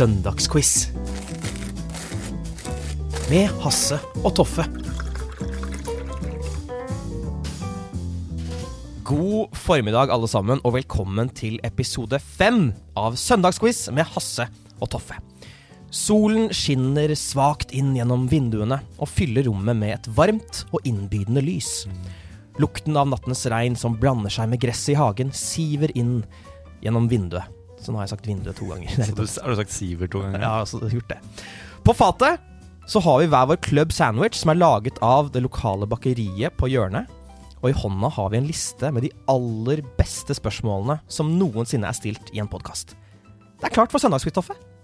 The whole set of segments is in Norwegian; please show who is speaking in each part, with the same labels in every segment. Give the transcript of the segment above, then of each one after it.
Speaker 1: Søndagsquiz. Med Hasse og Toffe. God formiddag, alle sammen, og velkommen til episode fem av Søndagsquiz med Hasse og Toffe. Solen skinner svakt inn gjennom vinduene og fyller rommet med et varmt og innbydende lys. Lukten av nattens regn som blander seg med gresset i hagen, siver inn gjennom vinduet. Så nå har jeg sagt vinduet to ganger. Er
Speaker 2: Så du, har du sagt Siver to ganger?
Speaker 1: ja, altså, gjort det. På fatet så har vi hver vår club sandwich som er laget av det lokale bakeriet på hjørnet. Og i hånda har vi en liste med de aller beste spørsmålene som noensinne er stilt i en podkast. Det er klart for Søndagsquiz,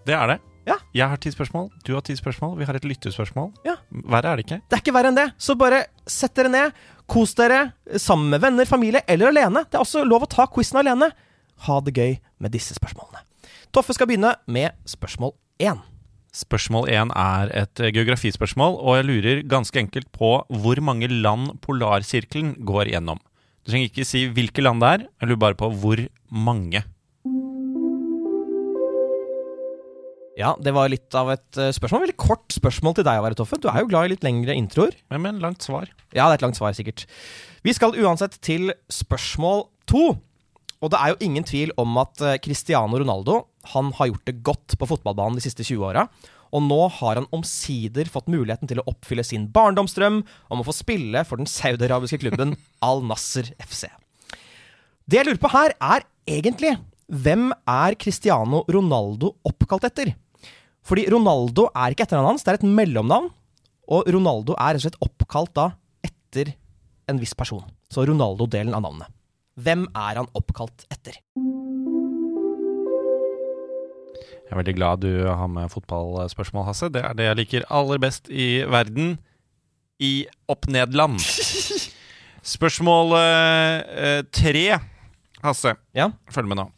Speaker 2: Det er det.
Speaker 1: Ja.
Speaker 2: Jeg har ti spørsmål, du har ti spørsmål, vi har et lyttespørsmål.
Speaker 1: Ja.
Speaker 2: Verre er det ikke.
Speaker 1: Det er ikke verre enn det. Så bare sett dere ned, kos dere sammen med venner, familie eller alene. Det er også lov å ta quizen alene. Ha det gøy med disse spørsmålene. Toffe skal begynne med spørsmål én.
Speaker 2: Spørsmål én er et eh, geografispørsmål, og jeg lurer ganske enkelt på hvor mange land polarsirkelen går gjennom. Du trenger ikke si hvilke land det er, jeg lurer bare på hvor mange.
Speaker 1: Ja, det var litt av et eh, spørsmål. Veldig kort spørsmål til deg, Are Toffe. Du er jo glad i litt lengre introer.
Speaker 2: Men med langt svar.
Speaker 1: Ja, det er et langt svar, sikkert. Vi skal uansett til spørsmål to. Og det er jo ingen tvil om at eh, Cristiano Ronaldo han har gjort det godt på fotballbanen de siste 20 åra. Og nå har han omsider fått muligheten til å oppfylle sin barndomsdrøm om å få spille for den saudiarabiske klubben Al Nasser FC. Det jeg lurer på her, er egentlig hvem er Cristiano Ronaldo oppkalt etter? Fordi Ronaldo er ikke etternavnet hans, det er et mellomnavn. Og Ronaldo er rett og slett oppkalt da etter en viss person. Så Ronaldo-delen av navnet. Hvem er han oppkalt etter?
Speaker 2: Jeg er veldig glad du har med fotballspørsmål, Hasse. Det er det jeg liker aller best i verden. I opp-ned-land. Spørsmål eh, tre, Hasse.
Speaker 1: Ja,
Speaker 2: Følg med nå.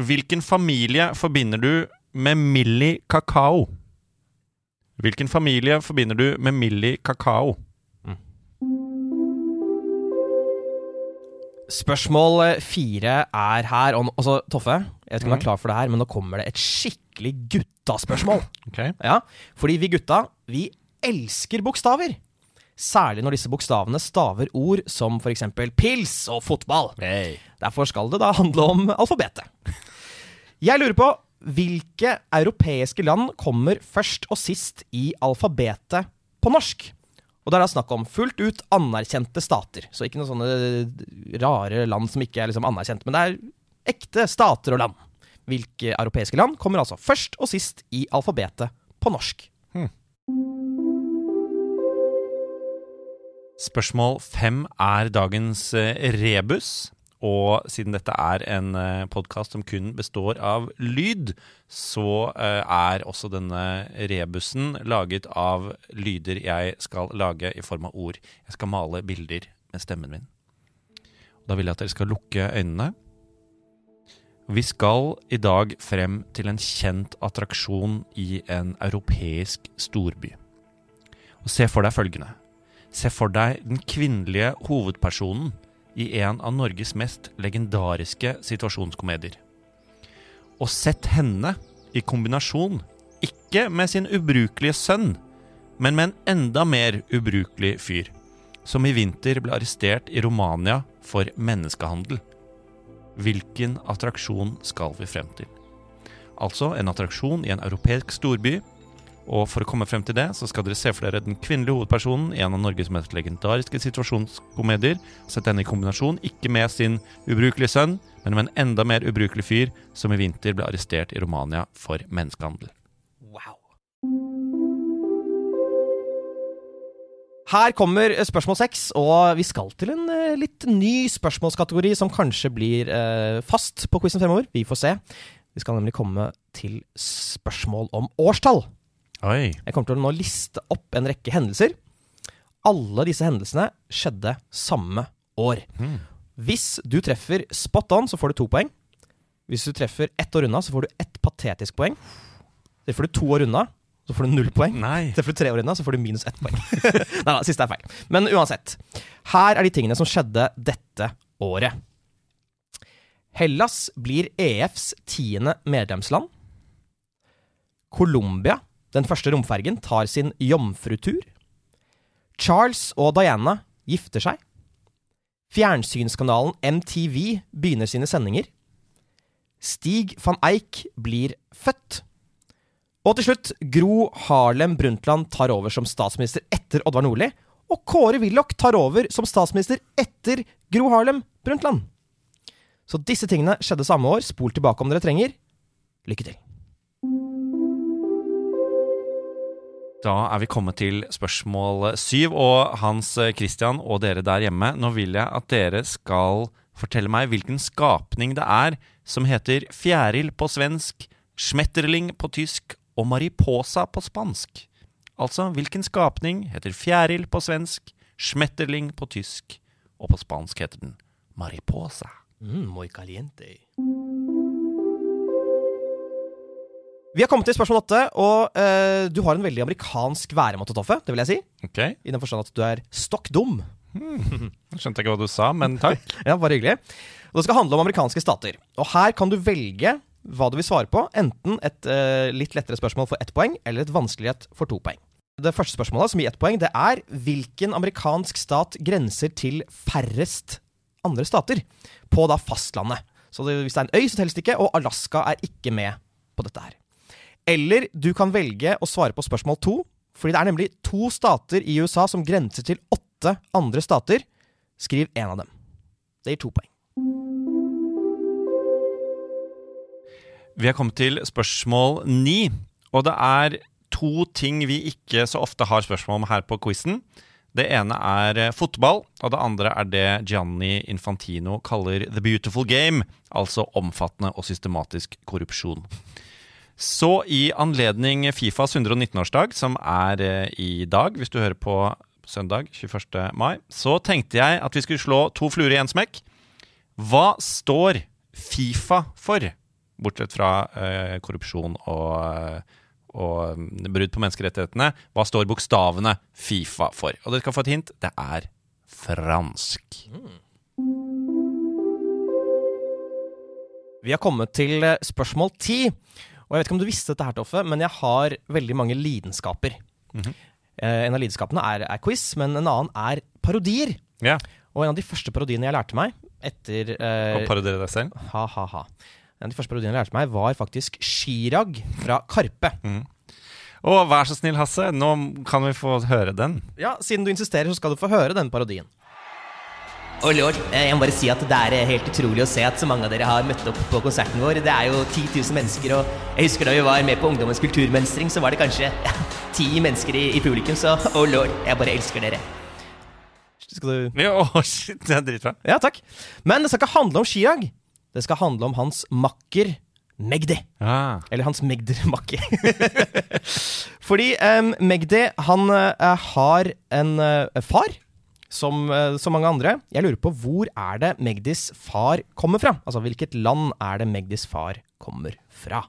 Speaker 2: Hvilken familie forbinder du med Millie Kakao? Hvilken familie forbinder du med Millie Kakao?
Speaker 1: Spørsmål eh, fire er her. Og, altså, så, Toffe, jeg vet ikke om du er klar for det her, men nå kommer det et skikkelig guttaspørsmål.
Speaker 2: Okay.
Speaker 1: Ja, fordi vi gutta, vi elsker bokstaver. Særlig når disse bokstavene staver ord som eksempel pils og fotball. Derfor skal det da handle om alfabetet. Jeg lurer på hvilke europeiske land kommer først og sist i alfabetet på norsk? Og det er da snakk om fullt ut anerkjente stater. Så ikke noen sånne rare land som ikke er liksom anerkjent, men det er ekte stater og land. Hvilke europeiske land kommer altså først og sist i alfabetet på norsk?
Speaker 2: Spørsmål fem er dagens eh, rebus. Og siden dette er en podkast som kun består av lyd, så eh, er også denne rebusen laget av lyder jeg skal lage i form av ord. Jeg skal male bilder med stemmen min. Da vil jeg at dere skal lukke øynene. Vi skal i dag frem til en kjent attraksjon i en europeisk storby. Og se for deg følgende. Se for deg den kvinnelige hovedpersonen i en av Norges mest legendariske situasjonskomedier. Og sett henne i kombinasjon, ikke med sin ubrukelige sønn, men med en enda mer ubrukelig fyr, som i vinter ble arrestert i Romania for menneskehandel. Hvilken attraksjon skal vi frem til? Altså en attraksjon i en europeisk storby, og for å komme frem til det, så skal dere se for dere den kvinnelige hovedpersonen i en av Norges mest legendariske situasjonskomedier. Sett henne i kombinasjon, ikke med sin ubrukelige sønn, men med en enda mer ubrukelig fyr som i vinter ble arrestert i Romania for menneskehandel.
Speaker 1: Wow. Her kommer spørsmål seks, og vi skal til en eh, litt ny spørsmålskategori som kanskje blir eh, fast på quizen fremover. Vi får se. Vi skal nemlig komme til spørsmål om årstall.
Speaker 2: Oi.
Speaker 1: Jeg kommer til å nå liste opp en rekke hendelser. Alle disse hendelsene skjedde samme år.
Speaker 2: Mm.
Speaker 1: Hvis du treffer spot on, så får du to poeng. Hvis du treffer ett år unna, så får du ett patetisk poeng. Treffer du to år unna, så får du null poeng.
Speaker 2: Nei.
Speaker 1: Treffer du tre år unna, så får du minus ett poeng. Nei da, siste er feil. Men uansett. Her er de tingene som skjedde dette året. Hellas blir EFs tiende medlemsland. Colombia, den første romfergen, tar sin jomfrutur. Charles og Diana gifter seg. Fjernsynskanalen MTV begynner sine sendinger. Stig van Eijk blir født. Og til slutt, Gro Harlem Brundtland tar over som statsminister etter Oddvar Nordli. Og Kåre Willoch tar over som statsminister etter Gro Harlem Brundtland. Så disse tingene skjedde samme år. Spol tilbake om dere trenger. Lykke til.
Speaker 2: Da er vi kommet til spørsmål syv, og Hans Christian og dere der hjemme, nå vil jeg at dere skal fortelle meg hvilken skapning det er som heter fjæril på svensk, schmetterling på tysk og mariposa på spansk. Altså, hvilken skapning heter fjæril på svensk, schmetterling på tysk, og på spansk heter den mariposa?
Speaker 1: Mm, muy caliente. Vi har kommet til spørsmål åtte, og eh, du har en veldig amerikansk væremåte, Toffe. Det vil jeg si.
Speaker 2: Ok,
Speaker 1: I den forstand at du er stokk dum.
Speaker 2: jeg skjønte ikke hva du sa, men takk.
Speaker 1: Ja, bare hyggelig. Og det skal handle om amerikanske stater. Og her kan du velge hva du vil svare på. Enten et eh, litt lettere spørsmål for ett poeng, eller et vanskelighet for to poeng. Det første spørsmålet, som gir ett poeng, det er hvilken amerikansk stat grenser til færrest andre stater på da fastlandet. Så det, hvis det er en øy, så telles det ikke, og Alaska er ikke med på dette her. Eller du kan velge å svare på spørsmål to, fordi det er nemlig to stater i USA som grenser til åtte andre stater. Skriv én av dem. Det gir to poeng.
Speaker 2: Vi har kommet til spørsmål ni, og det er to ting vi ikke så ofte har spørsmål om her på quizen. Det ene er eh, fotball, og det andre er det Gianni Infantino kaller the beautiful game, altså omfattende og systematisk korrupsjon. Så i anledning Fifas 119-årsdag, som er eh, i dag, hvis du hører på søndag 21. mai, så tenkte jeg at vi skulle slå to fluer i én smekk. Hva står Fifa for, bortsett fra uh, korrupsjon og, eh, og mm, brudd på menneskerettighetene? Hva står bokstavene Fifa for? Og dere skal få et hint. Det er fransk.
Speaker 1: Vi har kommet til spørsmål ti. Og jeg vet ikke om du visste dette her, Toffe, men jeg har veldig mange lidenskaper.
Speaker 2: Mhm.
Speaker 1: Eh, en av lidenskapene er, er quiz, men en annen er parodier.
Speaker 2: Yeah.
Speaker 1: Og en av de første parodiene jeg lærte meg etter eh,
Speaker 2: Å parodiere deg selv.
Speaker 1: Ha, ha, ha. En av de første parodiene jeg lærte meg, var faktisk Chirag fra Karpe.
Speaker 2: Og vær så snill, Hasse, nå kan vi få høre den.
Speaker 1: Ja, Siden du insisterer, så skal du få høre den parodien.
Speaker 3: Og lord, eh, jeg må bare si at det er eh, helt utrolig å se at så mange av dere har møtt opp på konserten vår. Det er jo 10 000 mennesker, og jeg husker da vi var med på Ungdommens kulturmønstring, så var det kanskje ja, ti mennesker i, i publikum, så oh lord, jeg bare elsker dere.
Speaker 1: Skal du
Speaker 2: Ja, Å, shit, det er dritbra.
Speaker 1: Ja, takk. Men det skal ikke handle om Skiag. Det skal handle om hans makker Magdi.
Speaker 2: Ah.
Speaker 1: Eller hans Magder-makke. Fordi um, Magdi, han uh, har en uh, far, som eh, så mange andre. Jeg lurer på hvor er det Magdis far kommer fra? Altså hvilket land er det Magdis far kommer fra?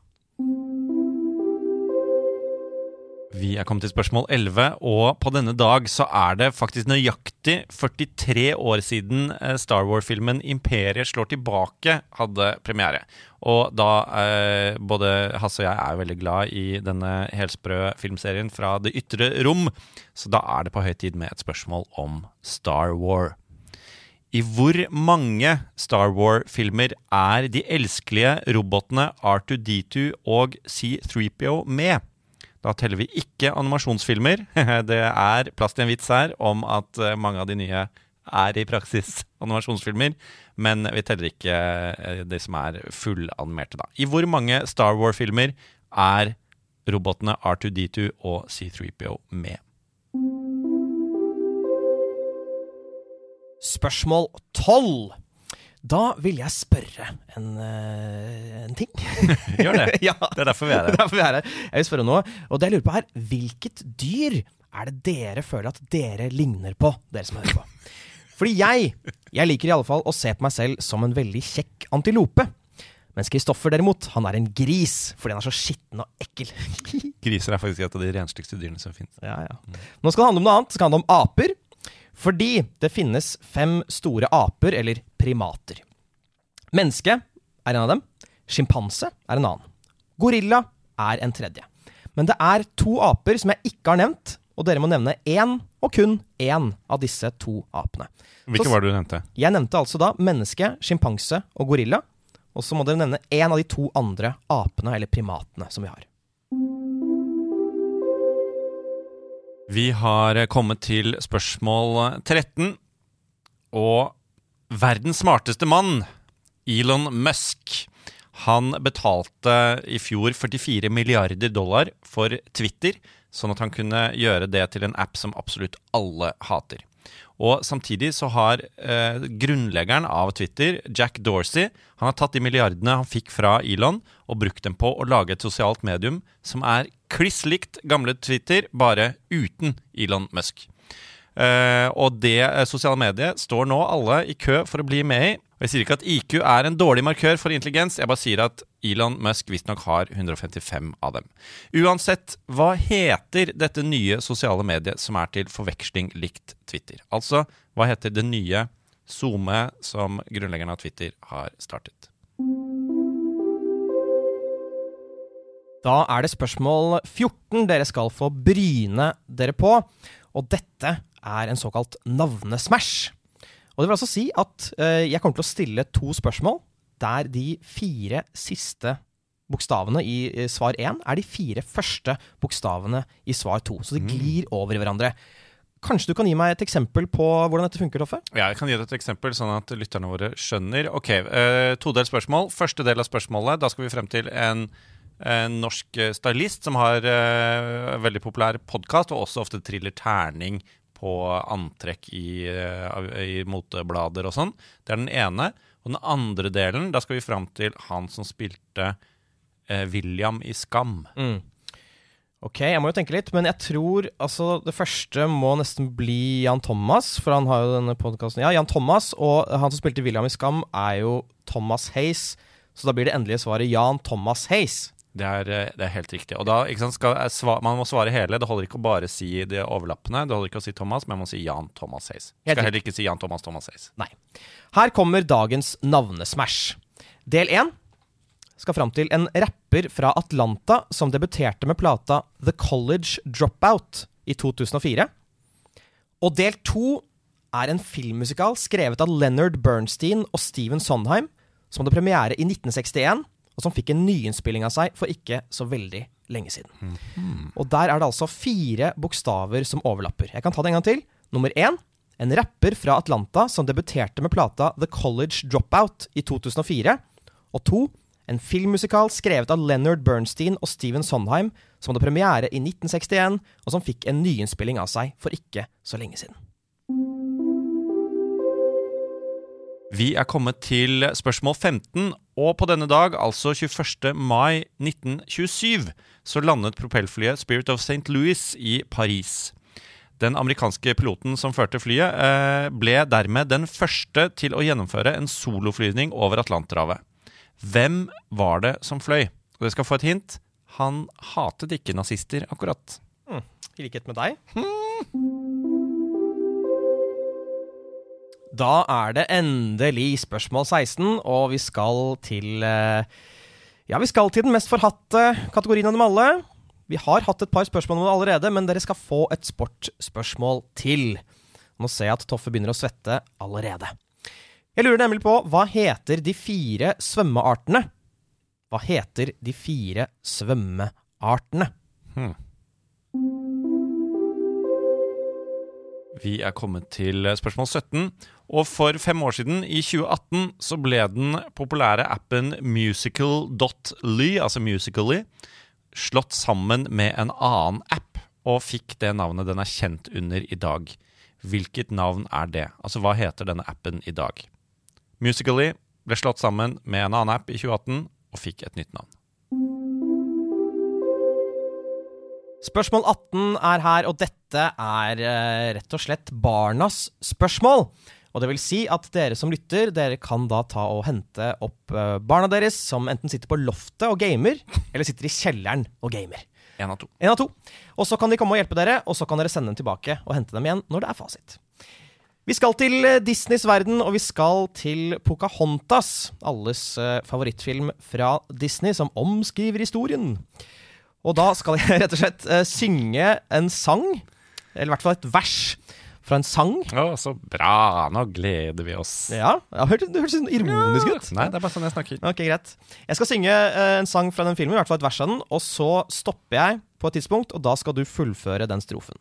Speaker 2: Vi er kommet til spørsmål 11, og på denne dag så er det faktisk nøyaktig 43 år siden eh, Star Wars-filmen 'Imperiet slår tilbake' hadde premiere. Og da eh, både Hasse og jeg er veldig glad i denne helsprø filmserien fra det ytre rom, så da er det på høy tid med et spørsmål om Star War. I hvor mange Star War-filmer er de elskelige robotene R2D2 og C3PO med? Da teller vi ikke animasjonsfilmer. Det er plass til en vits her om at eh, mange av de nye er i praksis animasjonsfilmer, men vi teller ikke eh, de som er fullanimerte, da. I hvor mange Star War-filmer er robotene R2D2 og C3PO med?
Speaker 1: Spørsmål tolv. Da vil jeg spørre en, eh, en ting.
Speaker 2: Gjør det.
Speaker 1: ja,
Speaker 2: Det er derfor vi er her.
Speaker 1: derfor vi er her. Jeg vil spørre noe. Og det jeg lurer på er, hvilket dyr er det dere føler at dere ligner på, dere som hører på? Fordi jeg, jeg liker i alle fall å se på meg selv som en veldig kjekk antilope. Mens Kristoffer derimot, han er en gris, fordi han er så skitten og ekkel.
Speaker 2: Griser er faktisk et av de rensligste dyrene som finnes.
Speaker 1: Ja, ja. Nå skal det handle om noe annet. Det skal handle om aper. Fordi det finnes fem store aper, eller primater. Menneske er en av dem. Sjimpanse er en annen. Gorilla er en tredje. Men det er to aper som jeg ikke har nevnt, og dere må nevne én, og kun én, av disse to apene.
Speaker 2: Hvilke var det du nevnte?
Speaker 1: Jeg nevnte altså da menneske, sjimpanse og gorilla. Og så må dere nevne én av de to andre apene, eller primatene, som vi har.
Speaker 2: Vi har kommet til spørsmål 13. Og verdens smarteste mann, Elon Musk, han betalte i fjor 44 milliarder dollar for Twitter, sånn at han kunne gjøre det til en app som absolutt alle hater. Og samtidig så har eh, grunnleggeren av Twitter, Jack Dorsey, han har tatt de milliardene han fikk fra Elon, og brukt dem på å lage et sosialt medium som er kliss likt gamle Twitter, bare uten Elon Musk. Eh, og det eh, sosiale mediet står nå alle i kø for å bli med i. Og Jeg sier ikke at IQ er en dårlig markør for intelligens, jeg bare sier at Elon Musk visstnok har 155 av dem. Uansett, hva heter dette nye sosiale mediet som er til forveksling likt Twitter? Altså, hva heter det nye SoMe som grunnleggeren av Twitter har startet?
Speaker 1: Da er det spørsmål 14 dere skal få bryne dere på. Og dette er en såkalt navnesmash. Og det vil altså si at eh, jeg kommer til å stille to spørsmål der de fire siste bokstavene i eh, svar 1 er de fire første bokstavene i svar 2. Så de glir over i hverandre. Kanskje du kan gi meg et eksempel på hvordan dette funker, Toffe?
Speaker 2: Ja, jeg kan gi deg et eksempel, sånn at lytterne våre skjønner. Ok, uh, Todelt spørsmål. Første del av spørsmålet. Da skal vi frem til en, en norsk stylist som har uh, veldig populær podkast, og også ofte triller terning på antrekk i, eh, i moteblader og sånn. Det er den ene. Og den andre delen, da skal vi fram til han som spilte eh, William i Skam.
Speaker 1: Ok, jeg må jo tenke litt, men jeg tror altså det første må nesten bli Jan Thomas, for han har jo denne podkasten. Ja, Jan Thomas, og han som spilte William i Skam, er jo Thomas Hays. Så da blir det endelige svaret Jan Thomas Hays.
Speaker 2: Det er, eh, det er helt riktig. Og da, ikke sant, skal, eh, Man må svare hele. Det holder ikke å bare si de overlappene. Det holder ikke å si Thomas, men man må si Jan Thomas Hays.
Speaker 1: Helt
Speaker 2: Skal heller ikke si Jan Thomas Thomas Hays.
Speaker 1: Nei. Her kommer dagens navnesmash. Del én skal fram til en rapper fra Atlanta som debuterte med plata The College Dropout i 2004. Og del to er en filmmusikal skrevet av Leonard Bernstein og Steven Sondheim, som hadde premiere i 1961, og som fikk en nyinnspilling av seg for ikke så veldig lenge siden. Og der er det altså fire bokstaver som overlapper. Jeg kan ta det en gang til. Nummer én en rapper fra Atlanta som debuterte med plata The College Dropout i 2004. Og to en filmmusikal skrevet av Leonard Bernstein og Steven Sondheim, som hadde premiere i 1961, og som fikk en nyinnspilling av seg for ikke så lenge siden.
Speaker 2: Vi er kommet til spørsmål 15, og på denne dag, altså 21. mai 1927, så landet propellflyet Spirit of St. Louis i Paris. Den amerikanske piloten som førte flyet, eh, ble dermed den første til å gjennomføre en soloflyvning over Atlanterhavet. Hvem var det som fløy? Og dere skal få et hint. Han hatet ikke nazister, akkurat.
Speaker 1: I likhet med deg. Da er det endelig spørsmål 16, og vi skal til eh, Ja, vi skal til den mest forhatte kategorien av dem alle. Vi har hatt et par spørsmål om det allerede, men dere skal få et sportsspørsmål til. Nå ser jeg at Toffe begynner å svette allerede. Jeg lurer nemlig på hva heter de fire svømmeartene? Hva heter de fire svømmeartene?
Speaker 2: Vi er kommet til spørsmål 17. Og for fem år siden, i 2018, så ble den populære appen musical.ly, altså Musically, slått sammen med en annen app, og fikk det navnet den er kjent under i dag. Hvilket navn er det? Altså, hva heter denne appen i dag? Musically ble slått sammen med en annen app i 2018 og fikk et nytt navn.
Speaker 1: Spørsmål 18 er her, og dette er eh, rett og slett barnas spørsmål. Og det vil si at dere som lytter, dere kan da ta og hente opp eh, barna deres, som enten sitter på loftet og gamer, eller sitter i kjelleren og gamer.
Speaker 2: En av to.
Speaker 1: En av to. Og så kan de komme og hjelpe dere, og så kan dere sende dem tilbake og hente dem igjen når det er fasit. Vi skal til eh, Disneys verden, og vi skal til Pocahontas. Alles eh, favorittfilm fra Disney, som omskriver historien. Og da skal jeg rett og slett uh, synge en sang, eller i hvert fall et vers fra en sang.
Speaker 2: Å, så bra! Nå gleder vi oss.
Speaker 1: Ja, ja hørte, Du hørtes sånn ironisk ut.
Speaker 2: Nei, det er bare sånn jeg snakker.
Speaker 1: Ok, greit. Jeg skal synge uh, en sang fra den filmen, i hvert fall et vers av den, og så stopper jeg på et tidspunkt, og da skal du fullføre den strofen.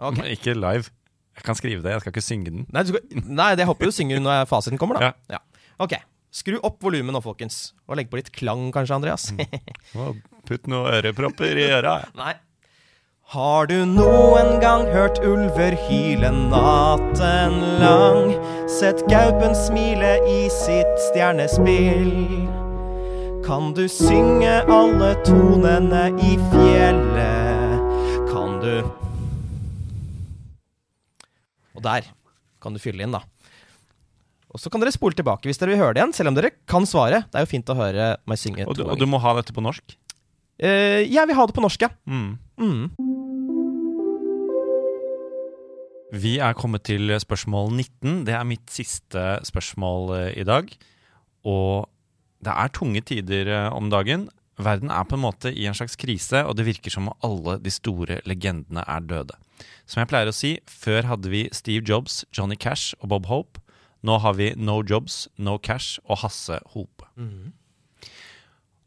Speaker 1: Ok.
Speaker 2: Men Ikke live. Jeg kan skrive det, jeg skal ikke synge den.
Speaker 1: Nei, du skal, nei, det håper du synger når fasiten kommer, da.
Speaker 2: Ja.
Speaker 1: Ok. Skru opp volumet nå, folkens. Og legg på litt klang, kanskje, Andreas.
Speaker 2: Å, Putt noen ørepropper i øra.
Speaker 1: nei. Har du noen gang hørt ulver hyle natten lang? Sett gaupen smile i sitt stjernespill? Kan du synge alle tonene i fjellet? Kan du Og der kan du fylle inn, da. Og så kan dere spole tilbake hvis dere vil høre det igjen, selv om dere kan svare. Det er jo fint å høre meg synge
Speaker 2: Og du,
Speaker 1: to
Speaker 2: og du må ha dette på norsk.
Speaker 1: Uh, jeg vil ha det på norsk, ja.
Speaker 2: Mm.
Speaker 1: Mm.
Speaker 2: Vi er kommet til spørsmål 19. Det er mitt siste spørsmål eh, i dag. Og det er tunge tider eh, om dagen. Verden er på en måte i en slags krise, og det virker som om alle de store legendene er døde. Som jeg pleier å si, før hadde vi Steve Jobs, Johnny Cash og Bob Hope. Nå har vi No Jobs, No Cash og Hasse Hope.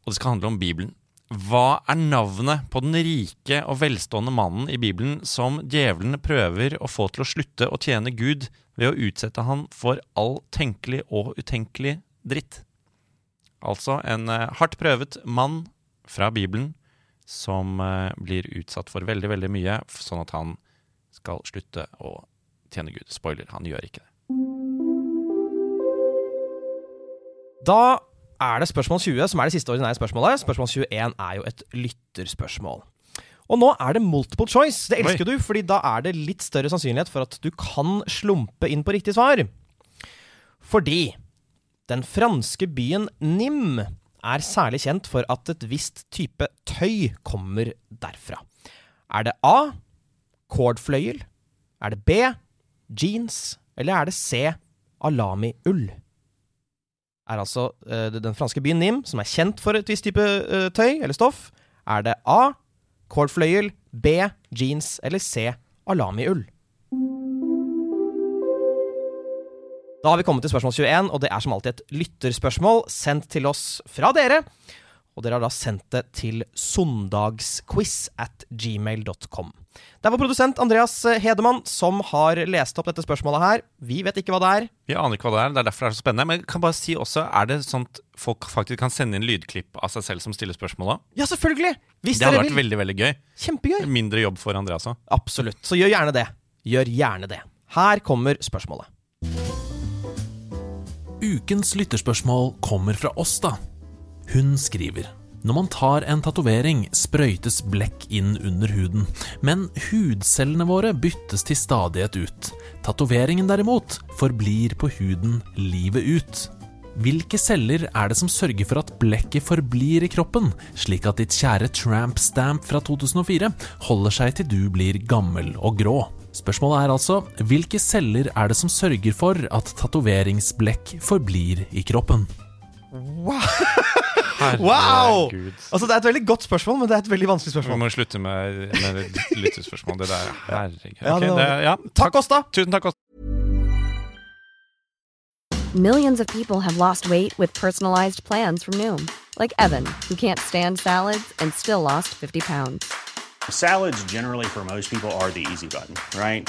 Speaker 2: Og det skal handle om Bibelen. Hva er navnet på den rike og velstående mannen i Bibelen som djevelen prøver å få til å slutte å tjene Gud ved å utsette han for all tenkelig og utenkelig dritt? Altså en eh, hardt prøvet mann fra Bibelen som eh, blir utsatt for veldig, veldig mye, sånn at han skal slutte å tjene Gud. Spoiler, han gjør ikke det.
Speaker 1: Da er det spørsmål 20 som er det siste ordinære spørsmålet. Spørsmål 21 er jo et lytterspørsmål. Og nå er det multiple choice. Det elsker du, fordi da er det litt større sannsynlighet for at du kan slumpe inn på riktig svar. Fordi den franske byen Nim er særlig kjent for at et visst type tøy kommer derfra. Er det A. Cordfløyel? Er det B. Jeans? Eller er det C. Alami-ull? Er altså uh, den franske byen Nim, som er kjent for et visst type uh, tøy eller stoff. Er det A. Kålfløyel, B. Jeans eller C. Alami-ull? Da har vi kommet til spørsmål 21, og det er som alltid et lytterspørsmål sendt til oss fra dere. Og dere har da sendt det til søndagsquiz at gmail.com. Det var produsent Andreas Hedemann som har lest opp dette spørsmålet her. Vi vet ikke hva det er.
Speaker 2: Vi aner ikke hva det er, det er derfor det er så spennende. Men jeg kan bare si også, er det sånn at folk faktisk kan sende inn lydklipp av seg selv som stiller spørsmåla?
Speaker 1: Ja, selvfølgelig! Hvis
Speaker 2: Det hadde vært
Speaker 1: vil.
Speaker 2: veldig, veldig gøy.
Speaker 1: Kjempegøy.
Speaker 2: Mindre jobb for Andreas òg.
Speaker 1: Absolutt. Så gjør gjerne det. Gjør gjerne det. Her kommer spørsmålet.
Speaker 4: Ukens lytterspørsmål kommer fra oss, da. Hun skriver Når man tar en tatovering, sprøytes blekk inn under huden, men hudcellene våre byttes til stadighet ut. Tatoveringen derimot forblir på huden livet ut. Hvilke celler er det som sørger for at blekket forblir i kroppen, slik at ditt kjære tramp stamp fra 2004 holder seg til du blir gammel og grå? Spørsmålet er altså hvilke celler er det som sørger for at tatoveringsblekk forblir i kroppen? Wow!
Speaker 1: wow! Altså, Det er et veldig godt spørsmål, men det er et veldig vanskelig
Speaker 2: Vi
Speaker 1: spørsmål.
Speaker 2: må slutte med, med lyttespørsmål. Det der, herregud.
Speaker 1: Ja,
Speaker 2: Ok,
Speaker 1: det var-
Speaker 2: det, ja,
Speaker 1: Takk oss, da!
Speaker 2: Tusen takk. Åsta.
Speaker 5: Millions of people have lost weight with personalized plans from Noom, like Evan, who can't stand salads and still lost 50 pounds.
Speaker 6: Salads, generally, for most people, are the easy button, right?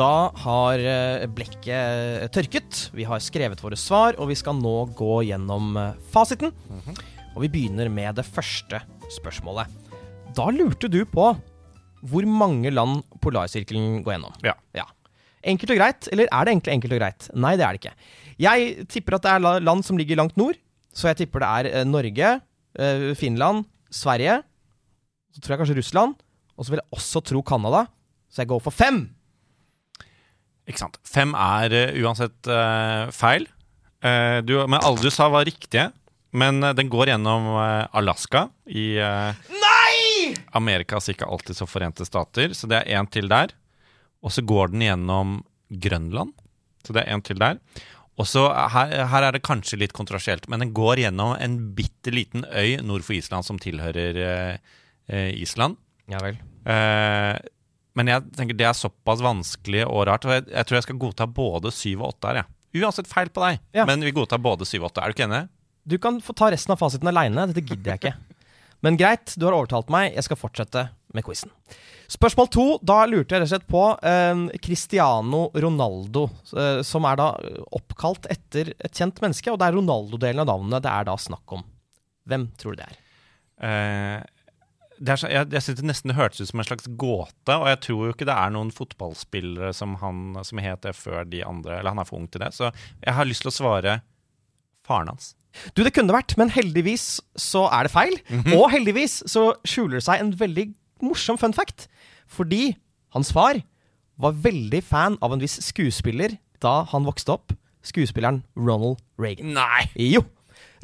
Speaker 1: Da har eh, blekket tørket, vi har skrevet våre svar, og vi skal nå gå gjennom eh, fasiten. Og vi begynner med det første spørsmålet. Da lurte du på hvor mange land polarsirkelen går gjennom.
Speaker 2: Ja.
Speaker 1: Enkelt og greit, eller er det egentlig enkelt og greit? Nei, det er det ikke. Jeg tipper at det er land som ligger langt nord, så jeg tipper det er eh, Norge, eh, Finland, Sverige, så tror jeg kanskje Russland, og så vil jeg også tro Canada, så jeg går for fem.
Speaker 2: Ikke sant. Fem er uh, uansett uh, feil. Eh, du, men alle du sa, var riktige. Men den går gjennom Alaska i
Speaker 1: Nei!
Speaker 2: Amerikas ikke alltid så forente stater, så det er én til der. Og så går den gjennom Grønland, så det er én til der. Og så her, her er det kanskje litt kontrasielt, men den går gjennom en bitte liten øy nord for Island som tilhører eh, Island.
Speaker 1: Ja vel.
Speaker 2: Eh, men jeg tenker det er såpass vanskelig og rart. Og jeg, jeg tror jeg skal godta både syv og åtte her. Ja. Uansett feil på deg,
Speaker 1: Ja.
Speaker 2: men vi godtar både syv og åtte. Er du ikke enig?
Speaker 1: Du kan få ta resten av fasiten aleine. Dette gidder jeg ikke. Men greit, du har overtalt meg. Jeg skal fortsette med quizen. Spørsmål to. Da lurte jeg rett og slett på eh, Cristiano Ronaldo, eh, som er da oppkalt etter et kjent menneske. Og det er Ronaldo-delen av navnet det er da snakk om. Hvem tror du det er?
Speaker 2: Eh, så, jeg jeg syns det nesten hørtes ut som en slags gåte, og jeg tror jo ikke det er noen fotballspillere som han som het det før de andre, eller han er for ung til det. Så jeg har lyst til å svare faren hans.
Speaker 1: Du, det kunne vært, men heldigvis så er det feil. Og heldigvis så skjuler det seg en veldig morsom fun fact. Fordi hans far var veldig fan av en viss skuespiller da han vokste opp. Skuespilleren Ronald Reagan.
Speaker 2: Nei!
Speaker 1: Jo!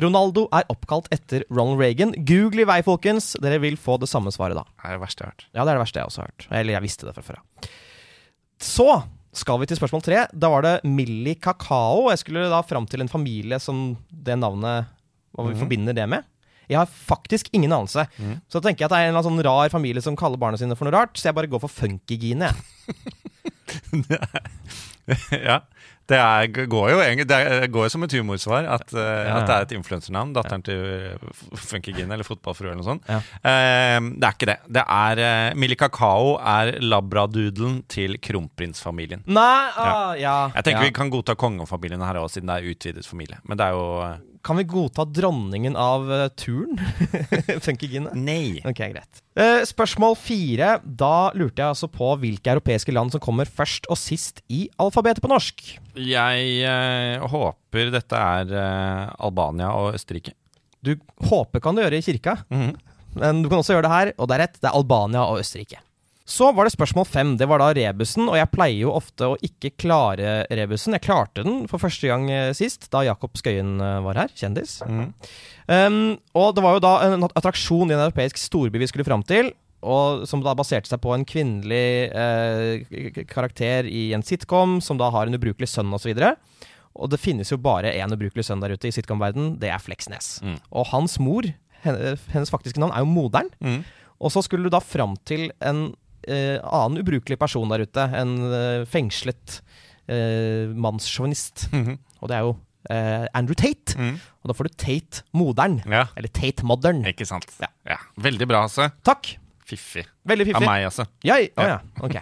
Speaker 1: Ronaldo er oppkalt etter Ronald Reagan. Google i vei, folkens. Dere vil få det samme svaret da.
Speaker 2: Det er det verste jeg har hørt.
Speaker 1: Ja, det er det verste jeg også har hørt. Eller jeg visste det fra før av. Så skal vi til spørsmål tre. Da var det Millie Kakao. Jeg skulle da fram til en familie som det navnet Hva vi forbinder det med. Jeg har faktisk ingen anelse. Så da tenker jeg at det er en eller annen sånn rar familie som kaller barna sine for noe rart, så jeg bare går for Funkygine.
Speaker 2: ja. Det, er, går jo, det går jo som et humorsvar at, eh,
Speaker 1: Ja,
Speaker 2: at det er et influensernavn. Datteren til uh, Funkygine eller Fotballfrue eller noe sånt. Eh, det er ikke det. Det er uh, Millie Kakao er labradoodlen til kronprinsfamilien.
Speaker 1: Nei, ah, ja.
Speaker 2: Jeg tenker vi kan godta kongefamilien her også, siden det er utvidet familie. Men det er jo eh,
Speaker 1: Kan vi godta dronningen av uh, turn? Funkygine?
Speaker 2: Nei.
Speaker 1: Ok, greit. Uh, spørsmål fire. Da lurte jeg altså på hvilke europeiske land som kommer først og sist i alfabetet på norsk.
Speaker 2: Jeg uh, håper dette er eh, Albania og Østerrike.
Speaker 1: Du håper kan du gjøre i kirka,
Speaker 2: Mhm.
Speaker 1: men du kan også gjøre det her, og det er rett. Det er Albania og Østerrike. Så var det spørsmål fem. Det var da rebusen, og jeg pleier jo ofte å ikke klare rebusen. Jeg klarte den for første gang eh, sist, da Jakob Skøyen eh, var her, kjendis. Um, og det var jo da en attraksjon i en europeisk storby vi skulle fram til. Og som da baserte seg på en kvinnelig eh, karakter i en sitcom, som da har en ubrukelig sønn osv. Og, så og det finnes jo bare én ubrukelig sønn der ute i sitcom-verden, det er Fleksnes.
Speaker 2: Mm.
Speaker 1: Og hans mor, hennes faktiske navn, er jo moderen.
Speaker 2: Mm.
Speaker 1: Og så skulle du da fram til en eh, annen ubrukelig person der ute. En eh, fengslet eh, mannssjåvinist.
Speaker 2: Mhm.
Speaker 1: Og det er jo eh, Andrew Tate.
Speaker 2: Mm.
Speaker 1: Og da får du Tate modern.
Speaker 2: Ja,
Speaker 1: Eller Tate modern.
Speaker 2: ikke sant.
Speaker 1: Ja.
Speaker 2: Ja. Veldig bra, altså.
Speaker 1: Takk.
Speaker 2: Fiffig.
Speaker 1: Veldig
Speaker 2: Av meg, altså.
Speaker 1: Ja, å ja. Ok.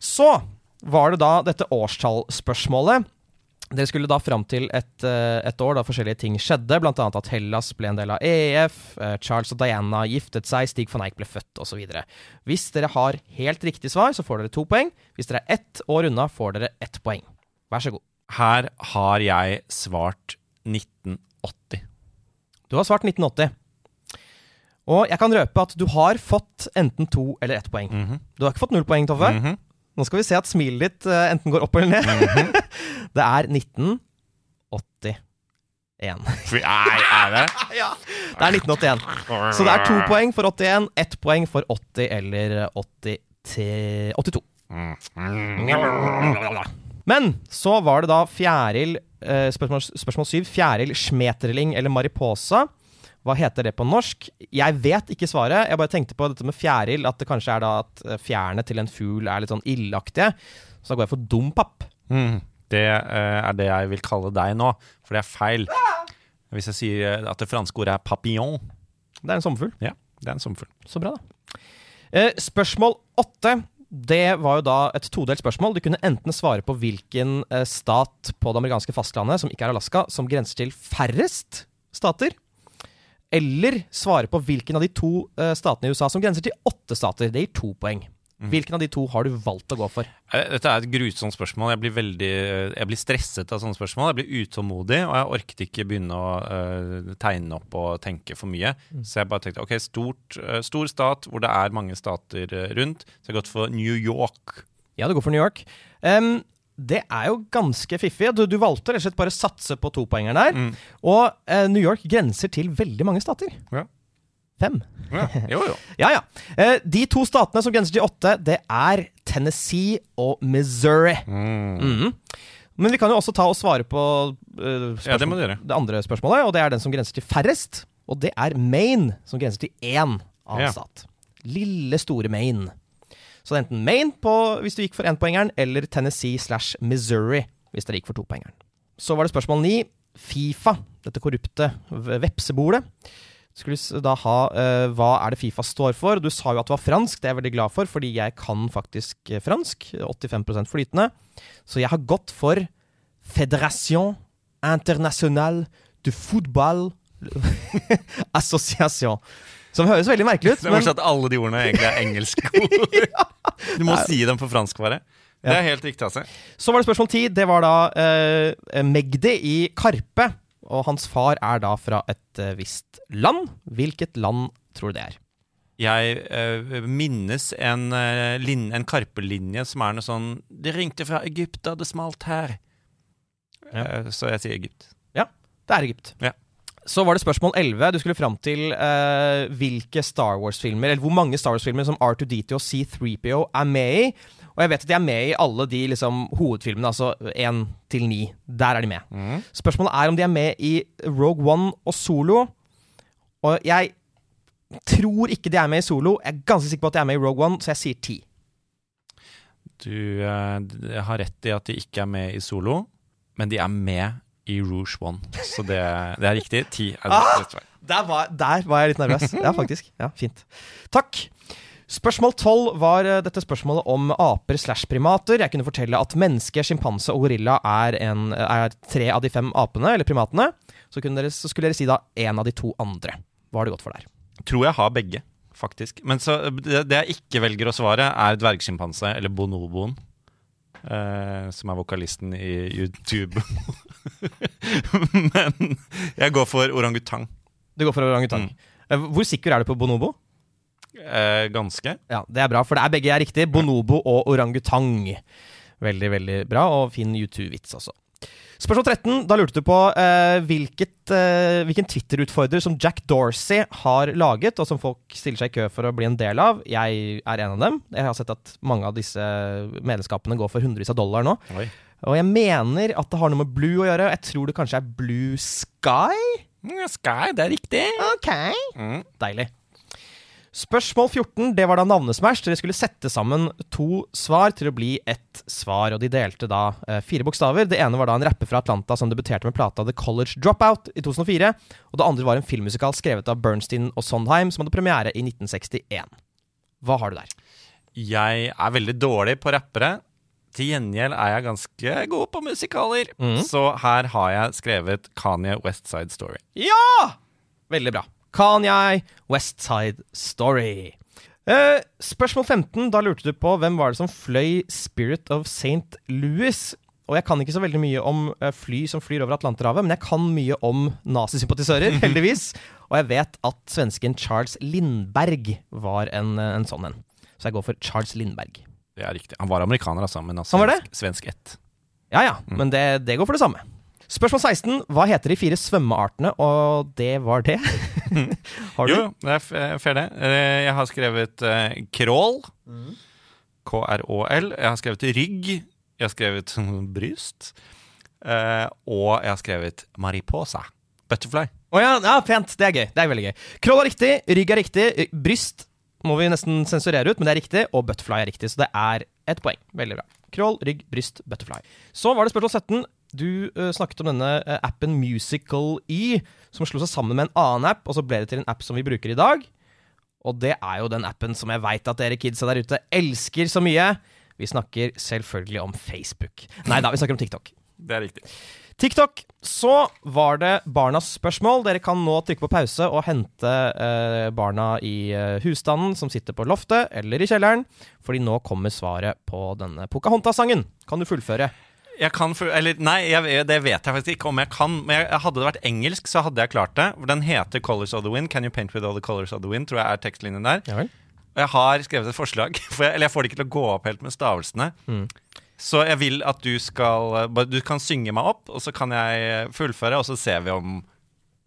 Speaker 1: Så var det da dette årstallspørsmålet. Dere skulle da fram til et, eh, et år da forskjellige ting skjedde, bl.a. at Hellas ble en del av EF, eh, Charles og Diana giftet seg, Stig van Eyck ble født osv. Hvis dere har helt riktig svar, så får dere to poeng. Hvis dere er ett år unna, får dere ett poeng. Vær så god.
Speaker 2: Her har jeg svart 1980.
Speaker 1: Du har svart 1980. Og jeg kan røpe at du har fått enten to eller ett poeng. Du har ikke fått null poeng, Toffe.
Speaker 2: Mhm.
Speaker 1: Nå skal vi se at smilet ditt eh, enten går opp eller ned. det er 1981.
Speaker 2: Fy, Nei, er det?
Speaker 1: ja, det er 1981. Så det er to poeng for 81, ett poeng for 80 eller 80 til 82. Men så var det da Fjæril eh, Spørsmål, spørsmål syv. Fjæril, Smeterling eller Mariposa Hva heter det på norsk? Jeg vet ikke svaret. Jeg bare tenkte på dette med fjærild, at det kanskje er da at eh, fjærene til en fugl er litt sånn ildaktige. Så da går jeg for dompap.
Speaker 2: Mm. Det eh, er det jeg vil kalle deg nå, for det er feil. Hvis jeg sier eh, at det franske ordet er papillon
Speaker 1: Det er en sommerfugl.
Speaker 2: Ja, det er en sommerfugl.
Speaker 1: Så bra, da. Spørsmål åtte. Det var jo da et todelt spørsmål. Du kunne enten svare på hvilken stat på det amerikanske fastlandet, som ikke er Alaska, som grenser til færrest stater. Eller svare på hvilken av de to eh, statene i USA som grenser til åtte stater. Det gir to poeng. Hvilken av de to har du valgt å gå for?
Speaker 2: Eh, Dette er et grusomt spørsmål. Jeg blir veldig Jeg blir stresset av sånne spørsmål. Jeg blir utålmodig, og jeg orket ikke begynne å uh, tegne opp og tenke for mye. Så jeg bare tenkte ok, stort, uh, stor stat hvor det er mange stater eh, rundt. Så jeg har gått for New York.
Speaker 1: Ja, du går for New York. Em, det er jo ganske fiffig. Du, du valgte rett og slett bare satse på topoengeren der.
Speaker 2: Mm.
Speaker 1: Og eh, New York grenser til veldig mange stater.
Speaker 2: Ja.
Speaker 1: Fem.
Speaker 2: Ja. Jo, jo.
Speaker 1: Ja, ja. Eh, de to statene som grenser til åtte, det er Tennessee og Missouri. Mhm. Men vi kan jo også ta og svare på uh,
Speaker 2: Ja, det
Speaker 1: det andre spørsmålet, og det er den som grenser til færrest. Og det er Maine, som grenser til én annen
Speaker 2: Ja.
Speaker 1: stat. Lille, store Maine. Så det er enten Maine på, hvis du gikk for énpoengeren, eller Tennessee slash Missouri hvis dere gikk for topoengeren. Så var det spørsmål ni. Fifa, dette korrupte vepsebolet. Skulle da ha uh, Hva er det Fifa står for? Du sa jo at det var fransk, det er jeg veldig glad for, fordi jeg kan faktisk eh, fransk. 85% flytende. Så jeg har gått for Fédération Internationale de Football Association. Som høres veldig merkelig ut.
Speaker 2: Det er morsomt at alle de ordene egentlig er engelske ord. Du må si dem på fransk, bare. Det er helt riktig, altså.
Speaker 1: Så var det spørsmål ti. Det var da uh, Magdi i Karpe. Og hans far er da fra et uh, visst land. Hvilket land tror du det er?
Speaker 2: Jeg uh, minnes en, uh, en Karpe-linje som er noe sånn Det ringte fra Egypt da det smalt her. Eh, så jeg sier Egypt.
Speaker 1: Ja, det er Egypt.
Speaker 2: Ja.
Speaker 1: Så var det spørsmål 11. Du skulle fram til uh, hvilke Star Wars-filmer, eller hvor mange Star Wars-filmer som R2D2 og C3PO er med i. Og jeg vet at de er med i alle de liksom, hovedfilmene, altså 1 til 9. Der er de med. Spørsmålet er om de er med i Rogue One og Solo. Og jeg tror ikke de er med i Solo. Jeg er ganske sikker på at de er med i Rogue One, så jeg sier 10.
Speaker 2: Du uh, har rett i at de ikke er med i solo, men de er med i Rouge One. Så det, det er riktig. Ti er det rett svar.
Speaker 1: Der var, der var jeg litt nervøs. Ja, faktisk. Ja, Fint. Takk. Spørsmål 12 var eh, dette spørsmålet om aper slash primater. Jeg kunne fortelle at menneske, sjimpanse og gorilla er, en, er tre av de fem apene, eller primatene. Så, kunne dere, så skulle dere si da én av de to andre. Hva har det gått for der?
Speaker 2: Tror jeg har begge, faktisk. Men så, det, det jeg ikke velger å svare, er dvergsjimpanse, eller bonoboen. Eh, som er vokalisten i YouTube. Men jeg går for orangutang.
Speaker 1: Du går for orangutang. Mm. Hvor sikker er du på bonobo?
Speaker 2: Uh, ganske.
Speaker 1: Ja, Det er bra, for det er begge er riktig. Bonobo og orangutang. Veldig, veldig bra, og fin U2-vits også. Spørsmål 13. Da lurte du på eh, hvilket, eh, hvilken Twitter-utfordrer som Jack Dorsey har laget, og som folk stiller seg i kø for å bli en del av. Jeg er en av dem. Jeg har sett at mange av disse medlemskapene går for hundrevis av dollar nå.
Speaker 2: Oi.
Speaker 1: Og jeg mener at det har noe med Blue å gjøre. Jeg tror det kanskje er Blue Sky?
Speaker 2: Mm, Sky, det er riktig.
Speaker 1: Ok.
Speaker 2: Mm.
Speaker 1: Deilig. Spørsmål 14, det var da navnesmash. Dere skulle sette sammen to svar til å bli ett svar, og de delte da eh, fire bokstaver. Det ene var da en rapper fra Atlanta som debuterte med plata The College Dropout i 2004. Og det andre var en filmmusikal skrevet av Bernstein og Sondheim som hadde premiere i 1961. Hva har du der?
Speaker 2: Jeg er veldig dårlig på rappere. Til gjengjeld er jeg ganske god på musikaler.
Speaker 1: Mm.
Speaker 2: Så her har jeg skrevet Kanye West Side Story.
Speaker 1: Ja! Veldig bra. Kanye, West Side Story. Uh, spørsmål 15. Da lurte du på hvem var det som fløy Spirit of St. Louis. Og jeg kan ikke så veldig mye om eh, fly som flyr over Atlanterhavet, men jeg kan mye om nazisympatisører, heldigvis. Og jeg vet at svensken Charles Lindberg var en, eh, en sånn en. Så jeg går for Charles Lindberg.
Speaker 2: Det er riktig. Han var amerikaner, altså, men altså svensk, svensk ett.
Speaker 1: Ja ja, men det, det går for det samme. Spørsmål 16. Hva heter de fire svømmeartene? Og det var det. Har du?
Speaker 2: Jo, det er f- fair det. Eh, Jeg har skrevet uh, crawl. K-r-å-l. Jeg har skrevet rygg. Jeg har skrevet bryst. Uh, og jeg har skrevet mariposa. Butterfly.
Speaker 1: Å ja, ja, pent. Det er gøy. Det er veldig gøy. Crawl er riktig, rygg er riktig, eh, bryst må vi nesten sensurere ut, men det er riktig, og butterfly er riktig, så det er ett poeng. Veldig bra. Crawl, rygg, bryst, butterfly. Så var det spørsmål 17. Du uh, snakket om denne uh, appen Musical E, som slo seg sammen med en annen app, og så ble det til en app som vi bruker i dag. Og det er jo den appen som jeg veit at dere kidsa der ute elsker så mye. Vi snakker selvfølgelig om Facebook. Nei da, vi snakker om TikTok.
Speaker 2: Det er riktig.
Speaker 1: TikTok. Så var det barnas spørsmål. Dere kan nå trykke på pause og hente eh, barna i eh, husstanden som sitter på loftet eller i kjelleren, fordi nå kommer svaret på denne Pocahontas-sangen. Kan du fullføre?
Speaker 2: Jeg kan eller Nei, jeg, det vet jeg faktisk ikke om jeg kan. Men jeg, hadde det vært engelsk, så hadde jeg klart det. Den heter 'Colors of the Wind'. Can you paint with all the colors of the wind? Tror jeg er tekstlinjen der.
Speaker 1: Ja.
Speaker 2: Og jeg har skrevet et forslag, for jeg, eller jeg får det ikke til å gå opp helt med stavelsene. Så jeg vil at du skal Du kan synge meg opp, og så kan jeg fullføre, og så ser vi om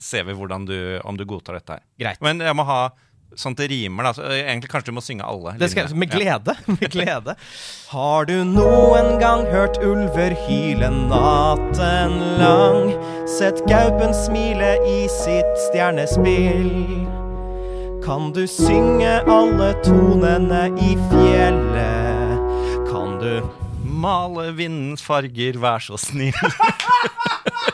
Speaker 2: Ser vi hvordan du, om du godtar dette her.
Speaker 1: Greit.
Speaker 2: Men jeg må ha sånn at det rimer, da. Så egentlig kanskje du må synge alle. Linjene.
Speaker 1: med glede. Med glede. Har du noen gang hørt ulver hyle natten lang? Sett gaupen smile i sitt stjernespill? Kan du synge alle tonene i fjellet? Kan du
Speaker 2: Male vindens farger, vær så snill.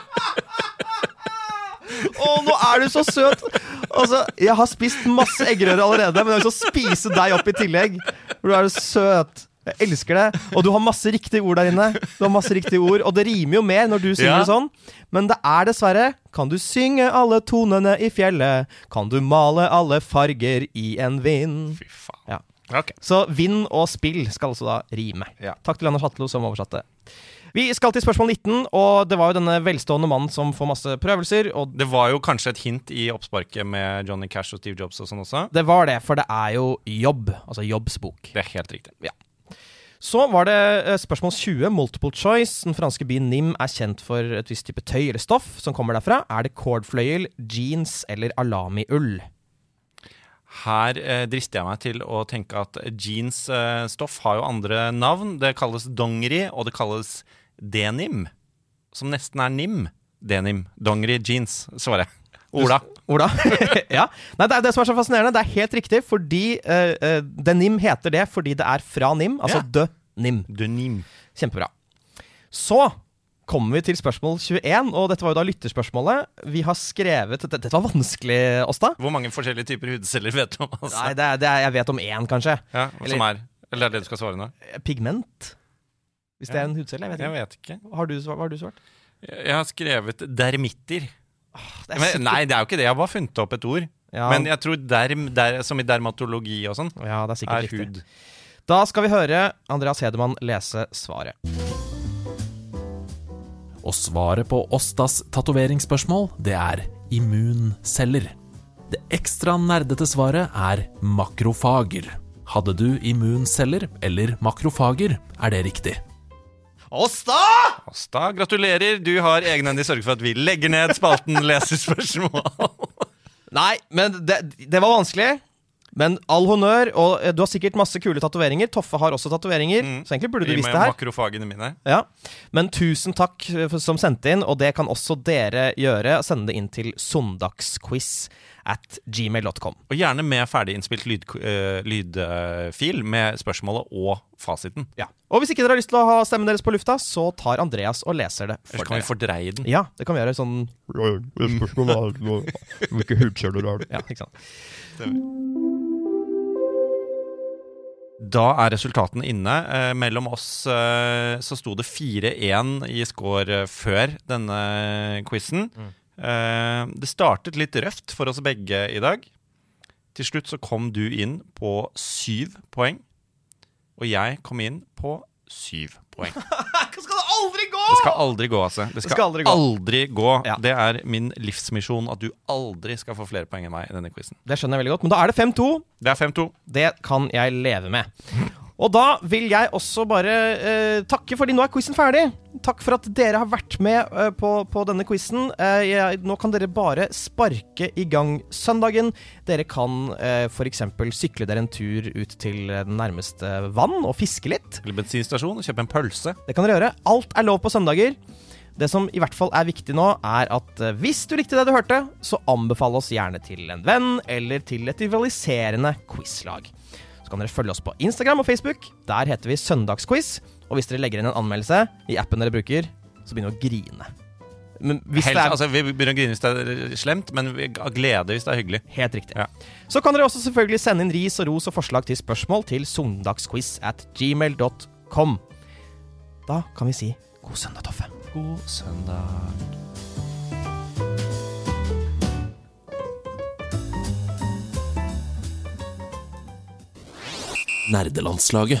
Speaker 1: Å, nå er du så søt! Altså, Jeg har spist masse eggerøre allerede, men jeg har så spise deg opp i tillegg. For du er så søt. Jeg elsker det. Og du har masse riktige ord der inne. Du har masse riktige ord Og det rimer jo mer når du synger
Speaker 2: Ja.
Speaker 1: det sånn. Men det er dessverre Kan du synge alle tonene i fjellet? Kan du male alle farger i en vind?
Speaker 2: Fy faen.
Speaker 1: Ja.
Speaker 2: Okay.
Speaker 1: Så vind og spill skal altså da rime.
Speaker 2: Ja.
Speaker 1: Takk til Anders Hatlo som oversatte. Vi skal til spørsmål 19, og det var jo denne velstående mannen som får masse prøvelser. Og
Speaker 2: Det var jo kanskje et hint i oppsparket med Johnny Cash og Steve Jobs og sånn også.
Speaker 1: det var det, for det er jo jobb. Altså Jobbs bok.
Speaker 2: Det er helt riktig.
Speaker 1: Så var det eh, spørsmål 20, multiple choice. Den franske byen Nim er kjent for et visst type tøy eller stoff som kommer derfra. Er det cordfløyel, jeans eller alami-ull?
Speaker 2: Her eh, drister jeg meg til å tenke at jeansstoff har jo andre navn. Det kalles dongeri, og det kalles denim, som nesten er nim. Denim. Dongeri jeans, svarer jeg. Ola.
Speaker 1: Ola? ja. Nei, det er det som er så fascinerende. Det er helt riktig, fordi eh, denim heter det fordi det er fra Nim. Altså
Speaker 2: Ja.
Speaker 1: de Nim.
Speaker 2: Denim.
Speaker 1: Kjempebra. Så kommer vi til spørsmål 21, og dette var jo da lytterspørsmålet. Vi har skrevet Dette, dette var vanskelig, Åsta.
Speaker 2: Hvor mange forskjellige typer hudceller vet du om? Altså?
Speaker 1: Nei, det er, det er, jeg vet om én, kanskje.
Speaker 2: Ja,
Speaker 1: Eller-
Speaker 2: som er Eller er det det du skal svare nå?
Speaker 1: Pigment. Hvis det er en hudcelle. Jeg vet ikke.
Speaker 2: Jeg vet ikke.
Speaker 1: Har du, hva har du svart?
Speaker 2: Jeg har skrevet dermitter.
Speaker 1: Det er
Speaker 2: Men,
Speaker 1: sikkert-
Speaker 2: nei, det er jo ikke det. Jeg har bare funnet opp et ord.
Speaker 1: Ja,
Speaker 2: Men jeg tror derm, der, som i dermatologi og sånn,
Speaker 1: ja, det er sikkert
Speaker 2: er
Speaker 1: riktig.
Speaker 2: hud.
Speaker 1: Da skal vi høre Andreas Hedemann lese svaret.
Speaker 4: Og svaret på Åstas tatoveringsspørsmål, det er immunceller. Det ekstra nerdete svaret er makrofager. Hadde du immunceller eller makrofager, er det riktig.
Speaker 1: Åsta!
Speaker 2: Asta, gratulerer. Du har egenhendig sørget for at vi legger ned spalten Leserspørsmål.
Speaker 1: Nei, men det, det var vanskelig. Men all honnør, og eh, du har sikkert masse kule tatoveringer. Toffe har også tatoveringer,
Speaker 2: Mm.
Speaker 1: så egentlig burde du visst det her.
Speaker 2: makrofagene mine.
Speaker 1: Ja. Men tusen takk eh, for, som sendte inn, og det kan også dere gjøre. Sende det inn til søndagsquiz at gmail.com.
Speaker 2: Og gjerne med ferdiginnspilt lydfil uh, lydfil med spørsmålet og fasiten.
Speaker 1: Ja. Og hvis ikke dere har lyst til å ha stemmen deres på lufta, så tar Andreas og leser det for
Speaker 2: Ellers kan vi fordreie den.
Speaker 1: Ja, det kan vi gjøre sånn
Speaker 7: Hvilke hudkjeller er det?
Speaker 1: Ja, ikke sant.
Speaker 2: Da er resultatene inne. Eh, mellom oss eh, så sto det 4-1 i score eh, før denne quizen. Eh, det startet litt røft for oss begge i dag. Til slutt så kom du inn på syv poeng. Og jeg kom inn på syv poeng.
Speaker 1: Det aldri gå?!
Speaker 2: Det skal aldri gå, altså. Det skal,
Speaker 1: skal aldri gå.
Speaker 2: aldri gå.
Speaker 1: Ja.
Speaker 2: Det er min livsmisjon at du aldri skal få flere poeng enn meg i denne quizen.
Speaker 1: Det skjønner jeg veldig godt. Men da er det 5-2.
Speaker 2: Det er 5-2.
Speaker 1: Det kan jeg leve med. Og da vil jeg også bare eh, takke, fordi nå er quizen ferdig. Takk for at dere har vært med eh, på, på denne quizen. Eh, jeg- nå kan dere bare sparke i gang søndagen. Dere kan eh, f.eks. sykle dere en tur ut til den nærmeste vann og fiske litt.
Speaker 2: Eller bensinstasjon og kjøpe en pølse.
Speaker 1: Det kan dere gjøre. Alt er lov på søndager. Det som i hvert fall er viktig nå, er at eh, hvis du likte det du hørte, så anbefale oss gjerne til en venn eller til et rivaliserende quizlag. Så kan dere følge oss på Instagram og Facebook. Der heter vi Søndagsquiz. Og hvis dere legger inn en anmeldelse i appen dere bruker, så begynner vi å grine.
Speaker 2: Helt,
Speaker 1: er
Speaker 2: altså, vi begynner å grine hvis det er slemt, men av glede hvis det er hyggelig.
Speaker 1: Helt riktig.
Speaker 2: Ja.
Speaker 1: Så kan dere også selvfølgelig sende inn ris og ros og forslag til spørsmål til søndagsquiz at gmail.com. Da kan vi si god søndag, Toffe.
Speaker 2: God søndag.
Speaker 4: Nerdelandslaget.